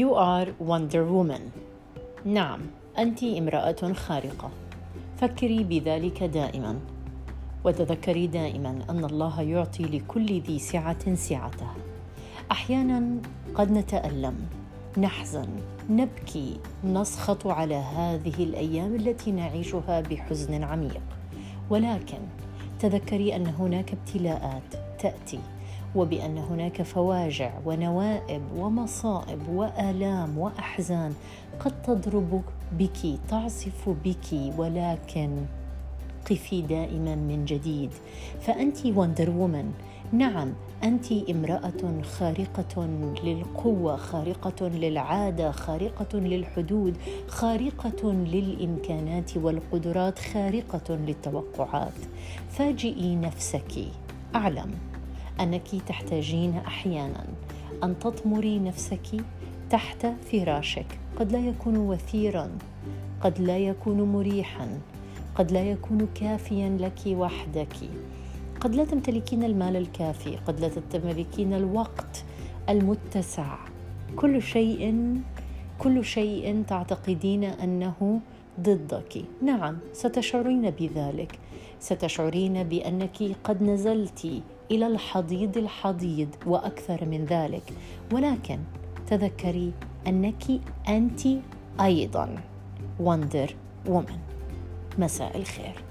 You are Wonder Woman. نعم أنت امرأة خارقة. فكري بذلك دائما. وتذكري دائما أن الله يعطي لكل ذي سعة سعته. أحيانا قد نتألم نحزن نبكي نسخط على هذه الأيام التي نعيشها بحزن عميق. ولكن تذكري أن هناك ابتلاءات تأتي. وبأن هناك فواجع ونوائب ومصائب وآلام وأحزان قد تضرب بك تعصف بك ولكن قفي دائما من جديد. فأنت وندر وومن نعم أنت امرأة خارقة للقوة خارقة للعادة خارقة للحدود خارقة للإمكانات والقدرات خارقة للتوقعات. فاجئي نفسك. أعلم. أنك تحتاجين أحيانا أن تطمري نفسك تحت فراشك. قد لا يكون وثيرا قد لا يكون مريحا قد لا يكون كافيا لك وحدك. قد لا تمتلكين المال الكافي قد لا تمتلكين الوقت المتسع. كل شيء كل شيء تعتقدين أنه ضدك. نعم ستشعرين بذلك. ستشعرين بأنك قد نزلت إلى الحضيض الحضيض وأكثر من ذلك. ولكن تذكري أنك انت أيضا وندر وومن مساء الخير.